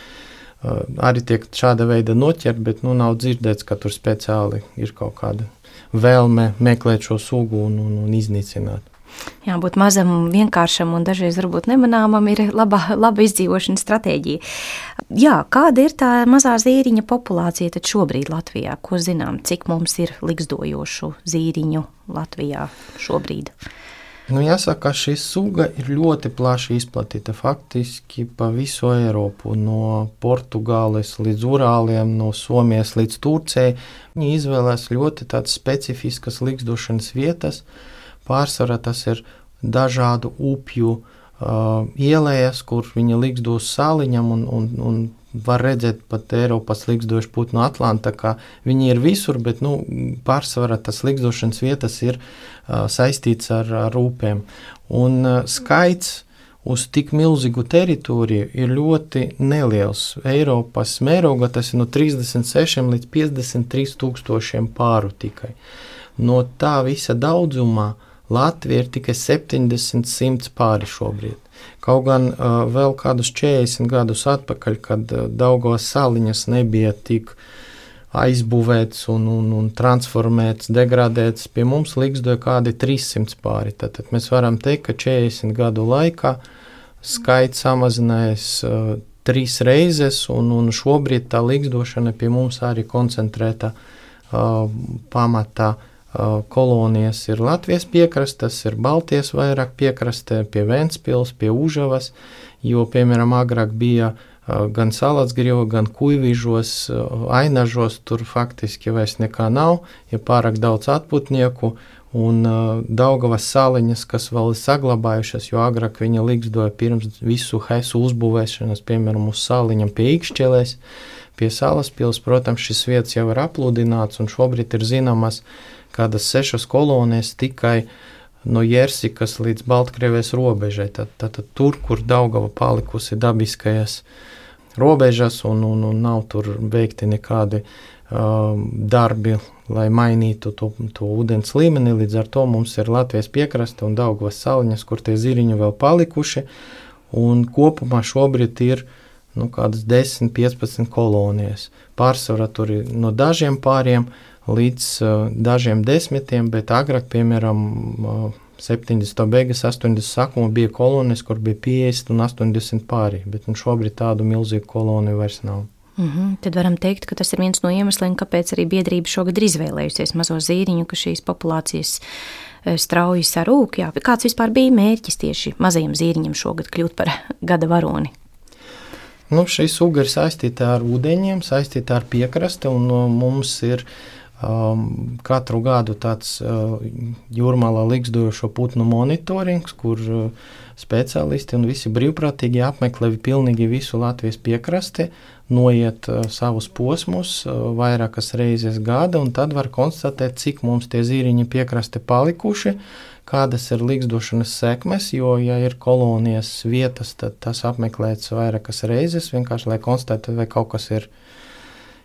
arī tiek šāda veida noķert, bet nu, nav dzirdēts, ka tur speciāli ir kaut kāda vēlme meklēt šo sugu un, un, un iznīcināt. Jā, būt mazam, vienkāršam un dažreiz varbūt nemanāmam ir laba, laba izdzīvošanas stratēģija. Jā, kāda ir tā mazā zīriņa populācija tad šobrīd Latvijā? Ko zinām, cik mums ir likstojošu zīriņu Latvijā šobrīd? Nu, jāsaka, ka šī suga ir ļoti plaši izplatīta faktiski pa visu Eiropu, no Portugāles līdz Urāliem, no Somijas līdz Turcijai. Viņi izvēlēs ļoti specifiskas likstošanas vietas, uh, Pārsvarā tas ir dažādu upju uh, ielējas, kur viņi likdos sāliņam un, un, un var redzēt pat Eiropas likstošu putnu Atlantā, ka viņi ir visur, bet nu, pārsvarā tas likstošanas vietas ir uh, saistīts ar, ar upēm. Un uh, skaits uz tik milzīgu teritoriju ir ļoti neliels. Eiropas mērogā tas ir no 36 līdz 53 tūkstošiem pāru tikai. No tā visa daudzumā Latvija ir tikai 70, 100 pāri šobrīd. Kaut gan uh, vēl kādus 40 gadus atpakaļ, kad uh, Daugavas saliņas nebija tik aizbūvēts un, un, un transformēts, degradēts, pie mums līgzdoja kādi 300 pāri. Tad, tad mēs varam teikt, ka 40 gadu laikā skaits samazinājies uh, trīs reizes, un, un šobrīd tā līgzdošana pie mums arī koncentrēta uh, pamatā. Uh, kolonijas ir Latvijas piekrastes, ir Baltijas vairāk piekrastē, pie Ventspils, pie Užavas, jo, piemēram, agrāk bija gan Salatsgrīva, gan Kuivīžos, Ainažos, tur faktiski vairs nekā nav, ir pārāk daudz atputnieku, un uh, Daugavas saliņas, kas vēl ir saglabājušas, jo agrāk viņa līgzdoja pirms visu hesu uzbūvēšanas, piemēram, uz saliņam pie Ikšķelēs, pie Salaspils, protams, šis vietas jau ir apludināts, un šobrīd ir zināmas kādas sešas kolonijas tikai no Jersikas līdz Baltkrievijas robežai. Tad, tad, tad tur, kur Daugava palikusi dabiskajās robežas un, un, un nav tur veikti nekādi darbi, lai mainītu to, to ūdens līmeni. Līdz ar to mums ir Latvijas piekraste un Daugavas saliņas, kur tie ziriņi vēl palikuši. Un kopumā šobrīd ir nu, kādas 10, 15 kolonijas. Pārsvarā tur ir no dažiem pāriem, līdz uh, dažiem desmitiem, bet agrāk, piemēram, uh, 70. beigas, 80. sākumā bija kolonijas, kur bija 50 un 80 pāri, bet nu, šobrīd tādu milzīgu koloniju vairs nav. Mm -hmm. Tad varam teikt, ka tas ir viens no iemesliem, kāpēc arī biedrība šogad ir izvēlējusies mazo zīriņu, ka šīs populācijas strauji sarūk. Jā. Kāds vispār bija mērķis tieši mazajam zīriņam šogad kļūt par gada varoni? Nu, šī suga ir saistīta ar ūdeņiem, saistīta ar piekraste, un mums ir uh, Um, katru gadu tāds uh, jūrmālā likstošo putnu monitorings, kur uh, speciālisti un visi brīvprātīgi apmeklē pilnīgi visu Latvijas piekrasti, noiet uh, savus posmus uh, vairākas reizes gada, un tad var konstatēt, cik mums tie zīriņi piekraste palikuši, kādas ir likstošanas sekmes, jo, ja ir kolonijas vietas, tad tas apmeklēts vairākas reizes, vienkārši lai konstatētu, vai kaut kas ir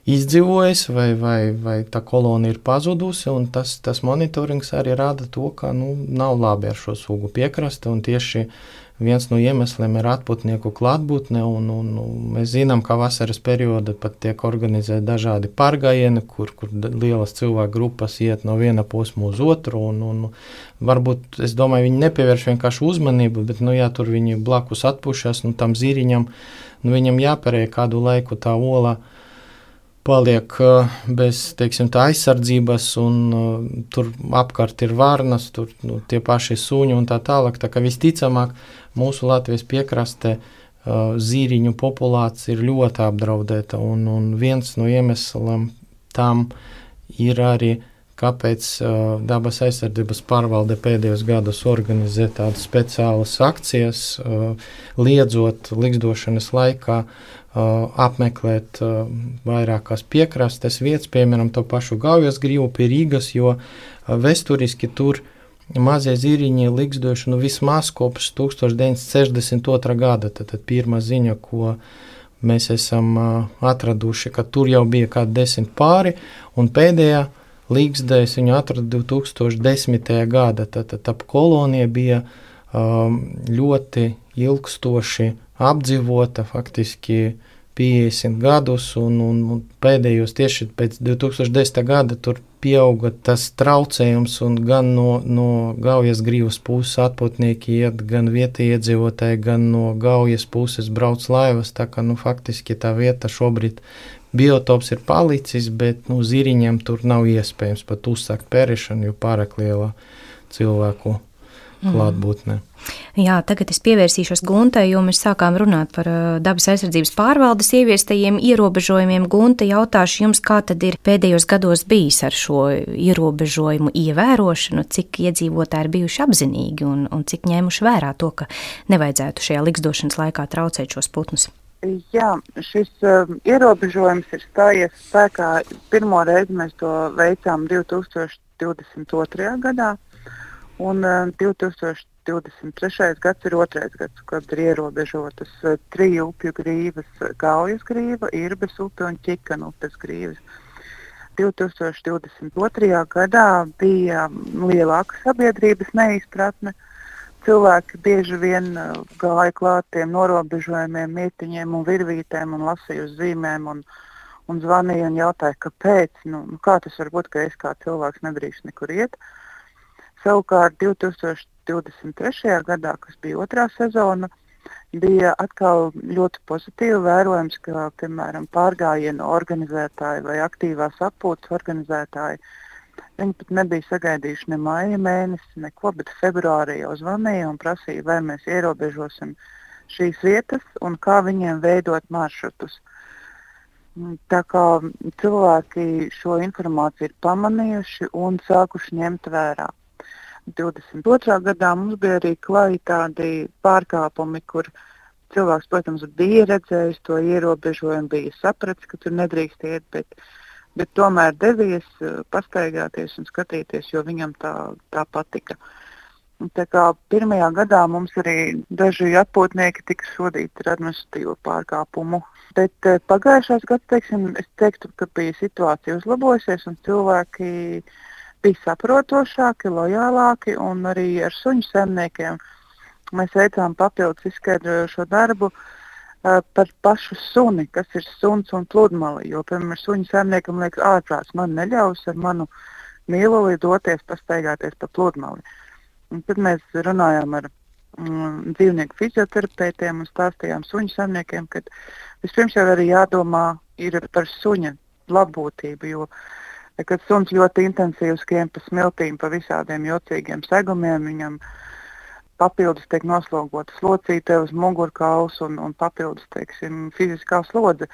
izdzīvojis, vai, vai, vai tā kolonija ir pazudusi. Tas, tas monitorings arī rāda to, ka nu, nav labi ar šo sugu piekraste. Tieši viens no iemesliem ir atputnieku klātbūtne. Un, un, un mēs zinām, ka vasaras periodā pat tiek organizēti dažādi pārgājieni, kur, kur lielas cilvēku grupas iet no viena posma uz otru. Un, un, varbūt es domāju, viņi nepievērš vienkārši uzmanību, bet, nu, ja tur viņi blakus atpušas, nu, tam zīriņam, nu, viņam jāperē kādu laiku tā ola paliek bez teiksim, aizsardzības, un uh, tur apkārt ir vārnas, tur nu, tie paši suņi un tā tālāk. Tā kā visticamāk mūsu Latvijas piekrastē uh, zīriņu populācija ir ļoti apdraudēta, un, un viens no iemesliem tam ir arī kāpēc uh, dabas aizsardzības pārvalde pēdējos gados organizē tādas speciālas akcijas, uh, liedzot likstošanas laikā apmeklēt vairākās piekrastes vietas, piemēram, to pašu Gaujas grīvu pie Rīgas, jo vēsturiski tur mazie zīriņi likstojuši nu, vismaz kopš 1962. gada. Tad, tad pirmā ziņa, ko mēs esam atraduši, ka tur jau bija kādi desmit pāri, un pēdējā līgzdēs viņu atrada 2010. gada. Tad, tad ap kolonija bija um, ļoti ilgstoši apdzīvota, faktiski 50 gadus, un, un, un pēdējos tieši pēc 2010. gada tur pieauga tas traucējums, un gan no, no Gaujas grīvas puses atpūtnieki iet, gan vietējie iedzīvotāji, gan no Gaujas puses brauc laivas, tā ka, nu, faktiski tā vieta šobrīd biotops ir palicis, bet, nu, ziriņiem tur nav iespējams pat uzsākt pērišanu, jo pārāk liela cilvēku mhm. klātbūtne. Mm. Jā, tagad es pievērsīšos Guntai, jo mēs sākām runāt par uh, dabas aizsardzības pārvaldes ieviestajiem ierobežojumiem. Gunta, jautāšu jums, kā tad ir pēdējos gados bijis ar šo ierobežojumu ievērošanu, cik iedzīvotāji ir bijuši apzinīgi un, un cik ņēmuši vērā to, ka nevajadzētu šajā liksdošanas laikā traucēt šos putnus. Jā, šis uh, ierobežojums ir stājies spēkā. Pirmo reizi mēs to veicām 2022. gadā, un uh, 2023. 2023. gads ir otrais gads, kad ir ierobežotas uh, triju upju grīvas, Gaujas grīva, Irbes upe un Čikana upes grīvas. 2022. gadā bija lielāka sabiedrības neizpratne. Cilvēki bieži vien gāja klāt tiem norobežojumiem, mietiņiem un virvītēm un lasīja uz zīmēm un, un zvanīja un jautāja, kāpēc. Nu, nu, kā tas var būt, ka es kā cilvēks nedrīkst nekur iet? Savukārt 2023. gadā, kas bija otrā sezona, bija atkal ļoti pozitīvi vērojams, ka, piemēram, pārgājienu organizētāji vai aktīvās atpūtas organizētāji, viņi pat nebija sagaidījuši ne maija mēnesi, neko, bet februārī jau zvanīja un prasīja, vai mēs ierobežosim šīs vietas un kā viņiem veidot maršrutus. Tā kā cilvēki šo informāciju ir pamanījuši un sākuši ņemt vērā. 22. gadā mums bija arī klāji tādi pārkāpumi, kur cilvēks, protams, bija redzējis to ierobežojumu, bija sapratis, ka tur nedrīkst iet, bet, bet tomēr devies eh, pastaigāties un skatīties, jo viņam tā, tā patika. Tā kā pirmajā gadā mums arī daži atpūtnieki tika sodīti ar administratīvu pārkāpumu. Bet eh, pagājušās gads, teiksim, es teiktu, ka bija situācija uzlabojusies un cilvēki uh, bija saprotošāki, lojālāki un arī ar suņu saimniekiem. Mēs veicām papildus izskaidrojošo darbu uh, par pašu suni, kas ir suns un pludmali. Jo, piemēram, suņu saimniekam liekas, ārprāts man neļaus ar manu mīluli doties pastaigāties pa pludmali. Un tad mēs runājām ar mm, dzīvnieku fizioterapeitiem un stāstījām suņu saimniekiem, ka vispirms jau arī jādomā par suņa labbūtību. Jo, uh, kad suns ļoti intensīvi skrien pa smiltīm, pa visādiem jocīgiem segumiem. Viņam papildus tiek noslogotas locīte uz mugurkauls un, un papildus teiksim, fiziskā slodze,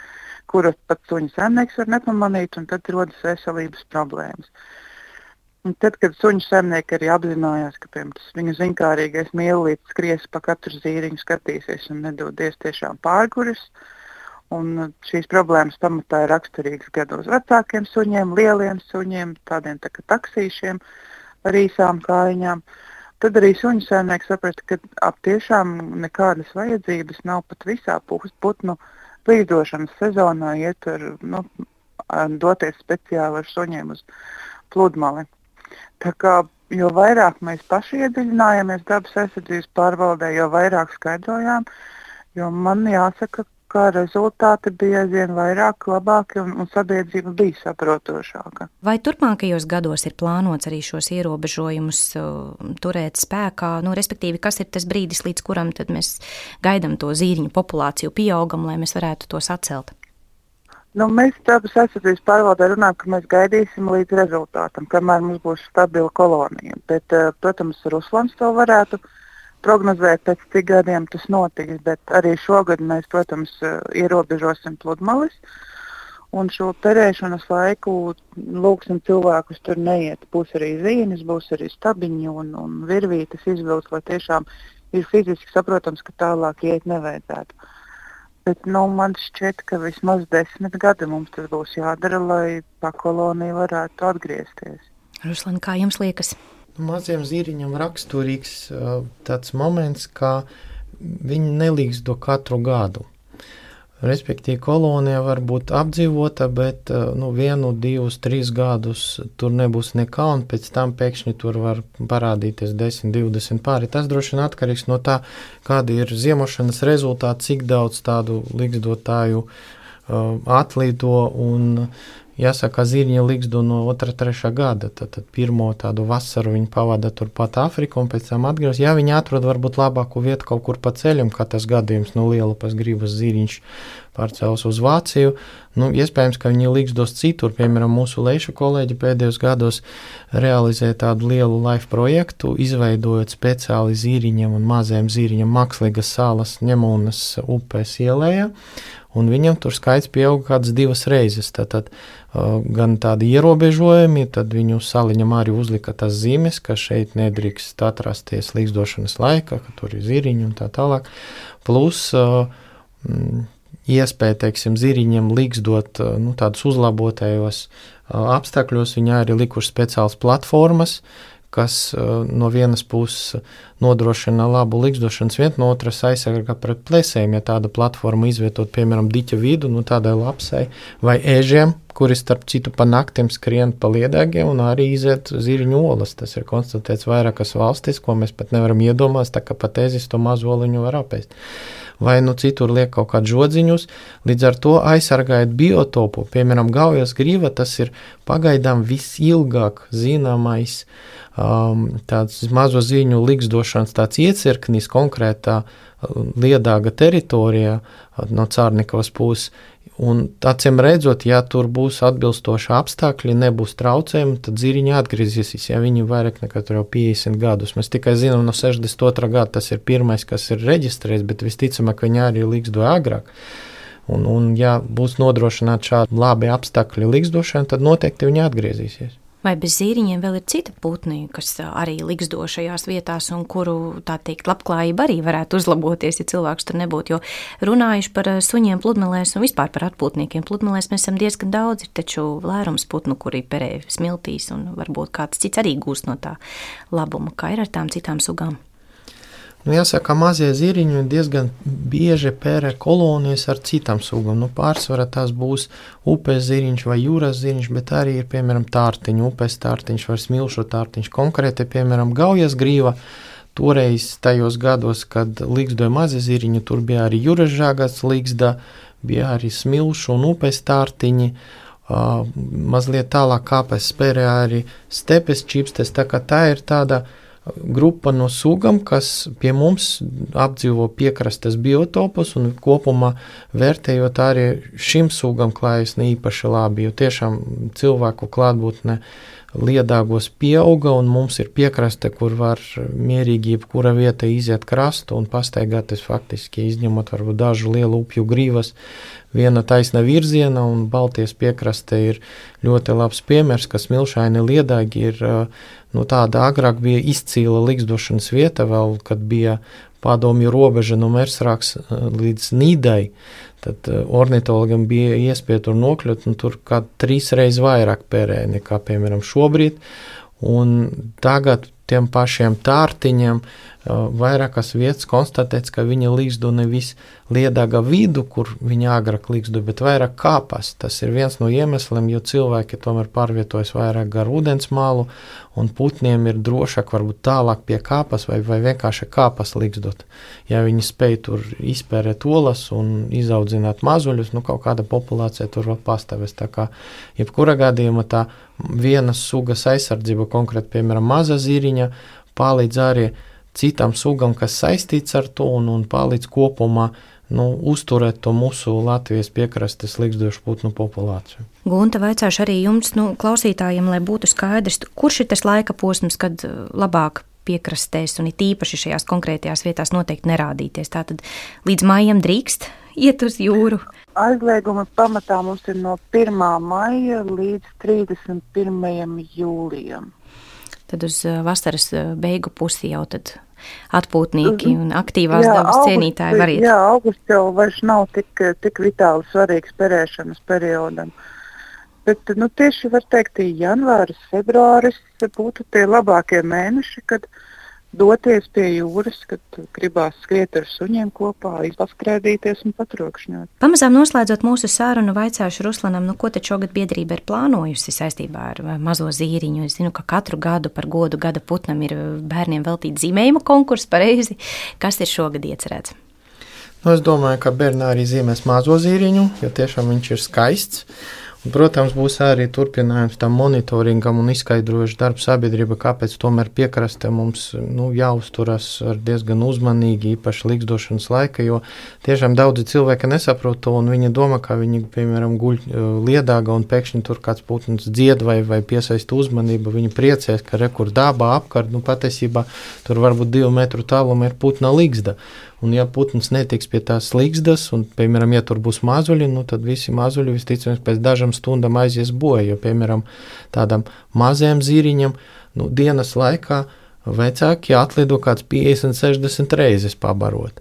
kuras pat suņa saimnieks var nepamanīt, un tad rodas veselības problēmas. Un tad, kad suņu saimnieki arī apzinājās, ka piemēram, viņu zinkārīgais mīlītis skries pa katru zīriņu, skatīsies un nedodies tiešām pārguris, uh, Un šīs problēmas pamatā ir raksturīgas gados vecākiem suņiem, lieliem suņiem, tādiem tā kā taksīšiem ar īsām kājām. Tad arī suņu saimnieks saprata, ka ap tiešām nekādas vajadzības nav pat visā putnu līdošanas sezonā iet ar, nu, doties speciāli ar suņiem uz pludmali. Tā kā jo vairāk mēs paši iedziļinājāmies dabas aizsardzības pārvaldē, jo vairāk skaidrojām, jo man jāsaka, ka rezultāti bija aizvien vairāk, labāki un, un sabiedrība bija saprotošāka. Vai turpmākajos gados ir plānots arī šos ierobežojumus uh, turēt spēkā? Nu, respektīvi, kas ir tas brīdis, līdz kuram mēs gaidām to zīriņu populāciju pieaugam, lai mēs varētu tos atcelt? Nu, mēs dabas aizsardzības pārvaldē runājam, ka mēs gaidīsim līdz rezultātam, kamēr mums būs stabila kolonija. Bet, uh, protams, Ruslans to varētu uh, prognozēt, pēc cik gadiem tas notiks, bet arī šogad mēs, protams, eh, ierobežosim pludmales. Un šo perēšanas laiku lūgsim cilvēkus tur neiet. Būs arī zīmes, būs arī stabiņi un, un virvītes izvilks, lai tiešām ir fiziski saprotams, ka tālāk iet nevajadzētu. Bet, nu, man šķiet, ka vismaz desmit gadi mums tas būs jādara, lai pa koloniju varētu atgriezties. Ruslan, kā jums liekas? Maziem zīriņam raksturīgs tāds moments, ka viņi nelīgsto katru gadu. Respektīvi, kolonija var būt apdzīvota, bet nu, vienu, divus, trīs gadus tur nebūs nekā, un pēc tam pēkšņi tur var parādīties 10, 20 pāri. Tas droši vien atkarīgs no tā, kāda ir ziemošanas rezultāti, cik daudz tādu līgzdotāju uh, atlido un uh, Jāsaka, zīriņa līgstu no 2, 3 gada. Tad, tad pirmo tādu vasaru viņi pavada turpat Āfriku un pēc tam atgriežas. Ja viņi atrod varbūt labāku vietu kaut kur pa ceļam, kā tas gadījums no Lielupas gribas zīriņš pārcels uz Vāciju, nu, iespējams, ka viņi līgstos citur. Piemēram, mūsu leišu kolēģi pēdējos gados realizē tādu lielu life projektu, izveidojot speciāli zīriņiem un maziem zīriņiem mākslīgas salas ņemunas upēs ielējā un viņam tur skaits pieauga kādas divas reizes. Tātad uh, gan tādi ierobežojumi, tad viņu saliņam arī uzlika tas zīmes, ka šeit nedrīkst atrasties līgzdošanas laika, ka tur ir ziriņi un tā tālāk. Plus uh, mm, iespēja, teiksim, ziriņiem līgzdot uh, nu, tādus uzlabotajos apstākļos, viņi arī likuši speciālas platformas, kas uh, no vienas puses nodrošina labu likstošanas vietu, no otras aizsargā pret plēsējiem. Ja tāda platforma izvietot, piemēram, diķa vidu, nu, tādai lapsai vai ēžiem, kuri starp citu pa naktīm skrien pa liedāgiem un arī iziet zirņu olas. Tas ir konstatēts vairākas valstis, ko mēs pat nevaram iedomāties, tā kā pat ezis to mazo oliņu var apēst. Vai nu citur liek kaut kādus žodziņus, līdz ar to aizsargājot biotopu. Piemēram, Gaujas grīva tas ir pagaidām visilgāk zināmais um, tāds mazo ziņu likstošanas tāds iecirknis konkrētā liedāga teritorijā no Cārnikovas puses Un, acīm redzot, ja tur būs atbilstoši apstākļi, nebūs traucējumi, tad ziriņi atgriezīsies. Ja viņi vairāk nekā 50 gadus, mēs tikai zinām, no 62. gada tas ir pirmais, kas ir reģistrēts, bet visticamāk, viņi arī do agrāk. Un, un, ja būs nodrošināti šādi labi apstākļi liksdošanai, tad noteikti viņi atgriezīsies. Vai bez zīriņiem vēl ir cita putni, kas arī liksto šajās vietās, un kuru teikt, labklājība arī varētu uzlaboties, ja cilvēks tur nebūtu? Jo runājuši par suņiem, pludmalēs un vispār par atpūtniekiem. Pludmalēs mēs esam diezgan daudz, ir taču lērums putnu, kuri perē smiltīs, un varbūt kāds cits arī gūst no tā labuma, kā ir ar tām citām sugām. Nu, jāsaka, mazie ziriņi diezgan bieži pērē kolonijas ar citām sugām. Nu, pārsvarā tās būs upes ziriņš vai jūras ziriņš, bet arī ir piemēram tārtiņš, upes tārtiņš vai smilšu tārtiņš. Konkrēti, piemēram, gaujas grīva. Toreiz, tajos gados, kad līgzdoja mazi ziriņi, tur bija arī jūras žāgats, līgzda, bija arī smilšu un upes tārtiņi. Uh, mazliet tālāk kāpēc spērē arī stepes čipstes, tā kā tā ir tāda uh, grupa no sugām, kas pie mums apdzīvo piekrastes biotopus un kopumā vērtējot arī šim sugam klājas ne īpaši labi, jo tiešām cilvēku klātbūtne liedāgos pieauga un mums ir piekraste, kur var mierīgi jebkura vieta iziet krastu un pastaigāties faktiski izņemot varbūt dažu lielu upju grīvas, viena taisna virziena un Baltijas piekraste ir ļoti labs piemērs, ka smilšaini liedāgi ir nu, tāda agrāk bija izcīla likstošanas vieta, vēl kad bija padomju robeža no Mersrāks eh, līdz Nīdai. Tad eh, ornitologam bija iespēja tur nokļūt, un tur kā trīs reizes vairāk pērēja nekā, piemēram, šobrīd. Un tagad tiem pašiem tārtiņiem vairākas vietas konstatēts, ka viņa līgstu nevis liedāga vidu, kur viņa agrāk līgstu, bet vairāk kāpas. Tas ir viens no iemesliem, jo cilvēki tomēr pārvietojas vairāk gar ūdens malu, un putniem ir drošāk varbūt tālāk pie kāpas vai, vai vienkārši kāpas līgstot. Ja viņi spēj tur izpērēt olas un izaudzināt mazuļus, nu kaut kāda populācija tur vēl pastāvēs. Tā kā jebkura gadījumā tā vienas sugas aizsardzība, konkrēti, piemēram, maza zīriņa, palīdz arī citām sugām, kas saistīts ar to un, un palīdz kopumā nu, uzturēt to mūsu Latvijas piekrastes likstošu putnu populāciju. Gunta, vaicāšu arī jums, nu, klausītājiem, lai būtu skaidrs, kurš ir tas laika posms, kad uh, labāk piekrastēs un it īpaši šajās konkrētajās vietās noteikti nerādīties. Tātad līdz maijam drīkst iet uz jūru. Aizlieguma pamatā mums ir no 1. maija līdz 31. jūlijam tad uz uh, vasaras uh, beigu pusi jau tad atpūtnieki un aktīvās jā, dabas cienītāji var iet. Jā, augusts jau vairs nav tik, tik vitāli svarīgs perēšanas periodam. Bet nu, tieši var teikt, ka janvāris, februāris būtu tie labākie mēneši, kad uh, doties pie jūras, kad gribās skriet ar suņiem kopā, paskrēdīties un patrokšņot. Pamazām noslēdzot mūsu sārunu, vaicāšu Ruslanam, nu, ko tad šogad biedrība ir plānojusi saistībā ar mazo zīriņu. Es zinu, ka katru gadu par godu gada putnam ir bērniem veltīts zīmējuma konkurss pareizi. Kas ir šogad iecerēts? Nu, es domāju, ka bērni arī zīmēs mazo zīriņu, jo tiešām viņš ir skaists. Protams, būs arī turpinājums tam monitoringam un izskaidrojuši darbu sabiedrība, kāpēc tomēr piekraste mums nu, jāuzturas diezgan uzmanīgi, īpaši līgzdošanas laika, jo tiešām daudzi cilvēki nesaprot to un viņi domā, ka viņi, piemēram, guļ uh, liedāga un pēkšņi tur kāds putns dzied vai, vai piesaista uzmanību, viņi priecēs, ka rekur dabā apkārt, nu patiesībā tur varbūt divu metru tālumā ir putna līgzda. Un, ja putns netiks pie tās līgstas, un, piemēram, ja tur būs mazuļi, nu, tad visi mazuļi visticamāk pēc dažām stundām aizies bojā. Jo, piemēram, tādam mazajam zīriņam nu, dienas laikā vecāki atlido kāds 50, 60 reizes pabarot.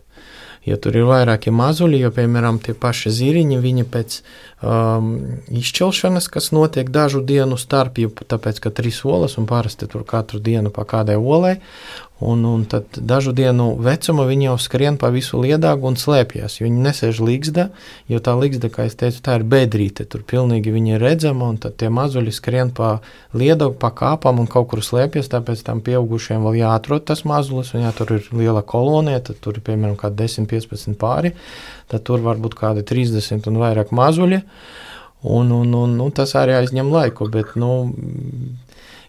ja tur ir vairāki mazuļi, jo, piemēram, tie paši ziriņi, viņi pēc um, izšķelšanas, kas notiek dažu dienu starpību, tāpēc, ka trīs olas un parasti tur katru dienu pa kādai olai, Un, un tad dažu dienu vecuma viņi jau skrien pa visu liedāgu un slēpjas. Viņi nesēž līgzda, jo tā līgzda, kā jau teicu, tā ir bedrīte. Tur pilnīgi viņi ir redzama, un tad tie mazuļi skrien pa liedagu, pa kāpām un kaut kur slēpjas. Tāpēc tam pieaugušiem vēl jāatrod tas mazulis, un ja tur ir liela kolonija, tad tur ir piemēram kādi 10, 15 pāri, tad tur var būt kādi 30 un vairāk mazuļi. Un, un, un, un tas arī aizņem laiku, bet, nu,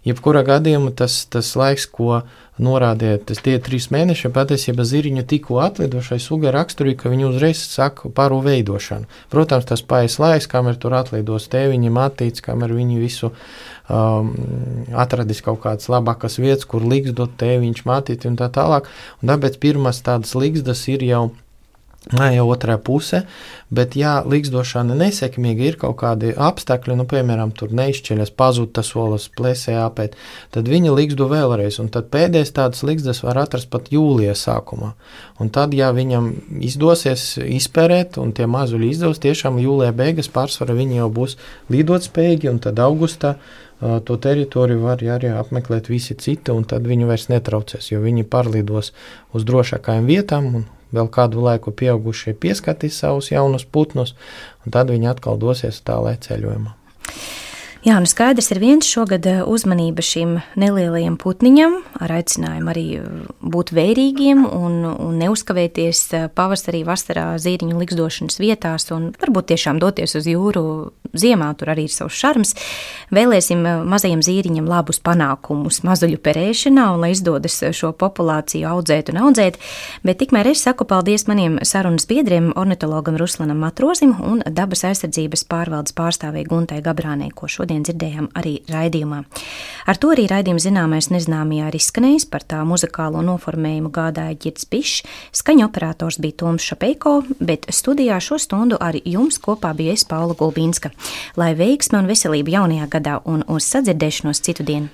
jebkurā gadījumā tas, tas laiks, ko norādīja, tas tie trīs mēneši, patiesībā ziriņu tikko atlidošai sugai raksturīgi, ka viņi uzreiz saka paru veidošanu. Protams, tas paies laiks, kamēr tur atlidos tēviņi, matīts, kamēr viņi visu um, atradis kaut kādas labākas vietas, kur līgzdot tēviņš, matīti un tā tālāk. Un tāpēc pirmās tādas līgzdas ir jau Nē, jau otrā pusē, bet, ja līgzdošana nesekmīga, ir kaut kādi apstākļi, nu, piemēram, tur neizšķiļas, pazūd tas olas, plēsē apēt, tad viņi līgzdo vēlreiz, un tad pēdējais tādas līgzdas var atrast pat jūlijas sākumā. Un tad, ja viņam izdosies izpērēt, un tie mazuļi izdos, tiešām jūlijā beigas pārsvarā viņi jau būs lidot spējīgi, un tad augustā to teritoriju var arī apmeklēt visi citi, un tad viņi vairs netraucēs, jo viņi pārlidos uz drošākajām vietām un vēl kādu laiku pieaugušie pieskatīs savus jaunus putnus, un tad viņi atkal dosies tālāk ceļojumā. Jā, nu skaidrs ir viens šogad eh, uzmanība šim nelielajam putniņam, ar aicinājumu arī eh, būt vērīgiem un, un neuzkavēties eh, pavasarī, vasarā zīriņu likstošanas vietās un varbūt tiešām doties uz jūru ziemā, tur arī ir savs šarms. Vēlēsim mazajam zīriņam labus panākumus mazuļu perēšanā un lai izdodas šo populāciju audzēt un audzēt, bet tikmēr es saku paldies maniem sarunas biedriem, ornitologam Ruslanam Matrozim un dabas aizsardzības pārvaldes pārstāvēja Guntai Gabrānei, ko šodien šodien dzirdējām arī raidījumā. Ar to arī raidījuma zināmais nezināmajā ir izskanējis, par tā muzikālo noformējumu gādāja Girds Bišs, skaņa operators bija Toms Šapeiko, bet studijā šo stundu arī jums kopā bija es Paula Gulbīnska. Lai veiksme un veselība jaunajā gadā un uz sadzirdēšanos citu dienu!